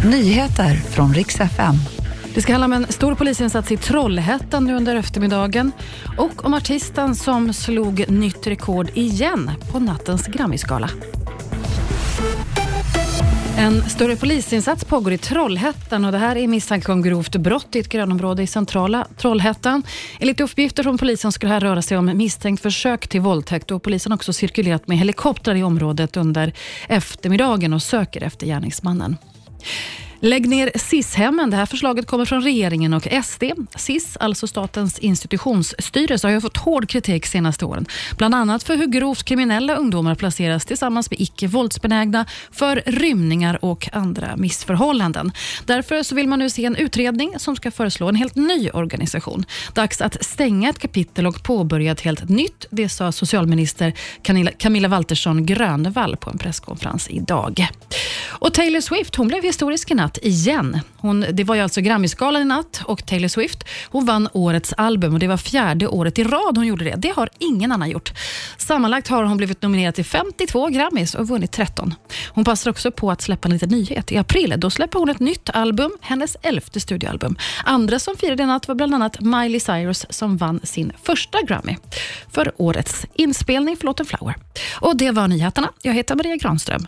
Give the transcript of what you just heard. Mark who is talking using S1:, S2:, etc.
S1: Nyheter från riks FM.
S2: Det ska handla om en stor polisinsats i Trollhättan nu under eftermiddagen och om artisten som slog nytt rekord igen på nattens Grammisgala. En större polisinsats pågår i Trollhättan och det här är misstanke om grovt brott i ett grönområde i centrala Trollhättan. Enligt uppgifter från polisen skulle det här röra sig om misstänkt försök till våldtäkt och polisen har också cirkulerat med helikoptrar i området under eftermiddagen och söker efter gärningsmannen. Lägg ner SIS-hemmen. Det här förslaget kommer från regeringen och SD. SIS, alltså Statens institutionsstyrelse, har ju fått hård kritik senaste åren. Bland annat för hur grovt kriminella ungdomar placeras tillsammans med icke våldsbenägna för rymningar och andra missförhållanden. Därför så vill man nu se en utredning som ska föreslå en helt ny organisation. Dags att stänga ett kapitel och påbörja ett helt nytt. Det sa socialminister Camilla Waltersson Grönvall på en presskonferens idag. Och Taylor Swift hon blev historisk i natt igen. Hon, det var ju alltså Grammisgalan i natt och Taylor Swift hon vann årets album och det var fjärde året i rad hon gjorde det. Det har ingen annan gjort. Sammanlagt har hon blivit nominerad till 52 Grammis och vunnit 13. Hon passar också på att släppa en liten nyhet. I april då släpper hon ett nytt album, hennes elfte studioalbum. Andra som firade i natt var bland annat Miley Cyrus som vann sin första Grammy för årets inspelning för låten Flower. Och Det var nyheterna. Jag heter Maria Granström.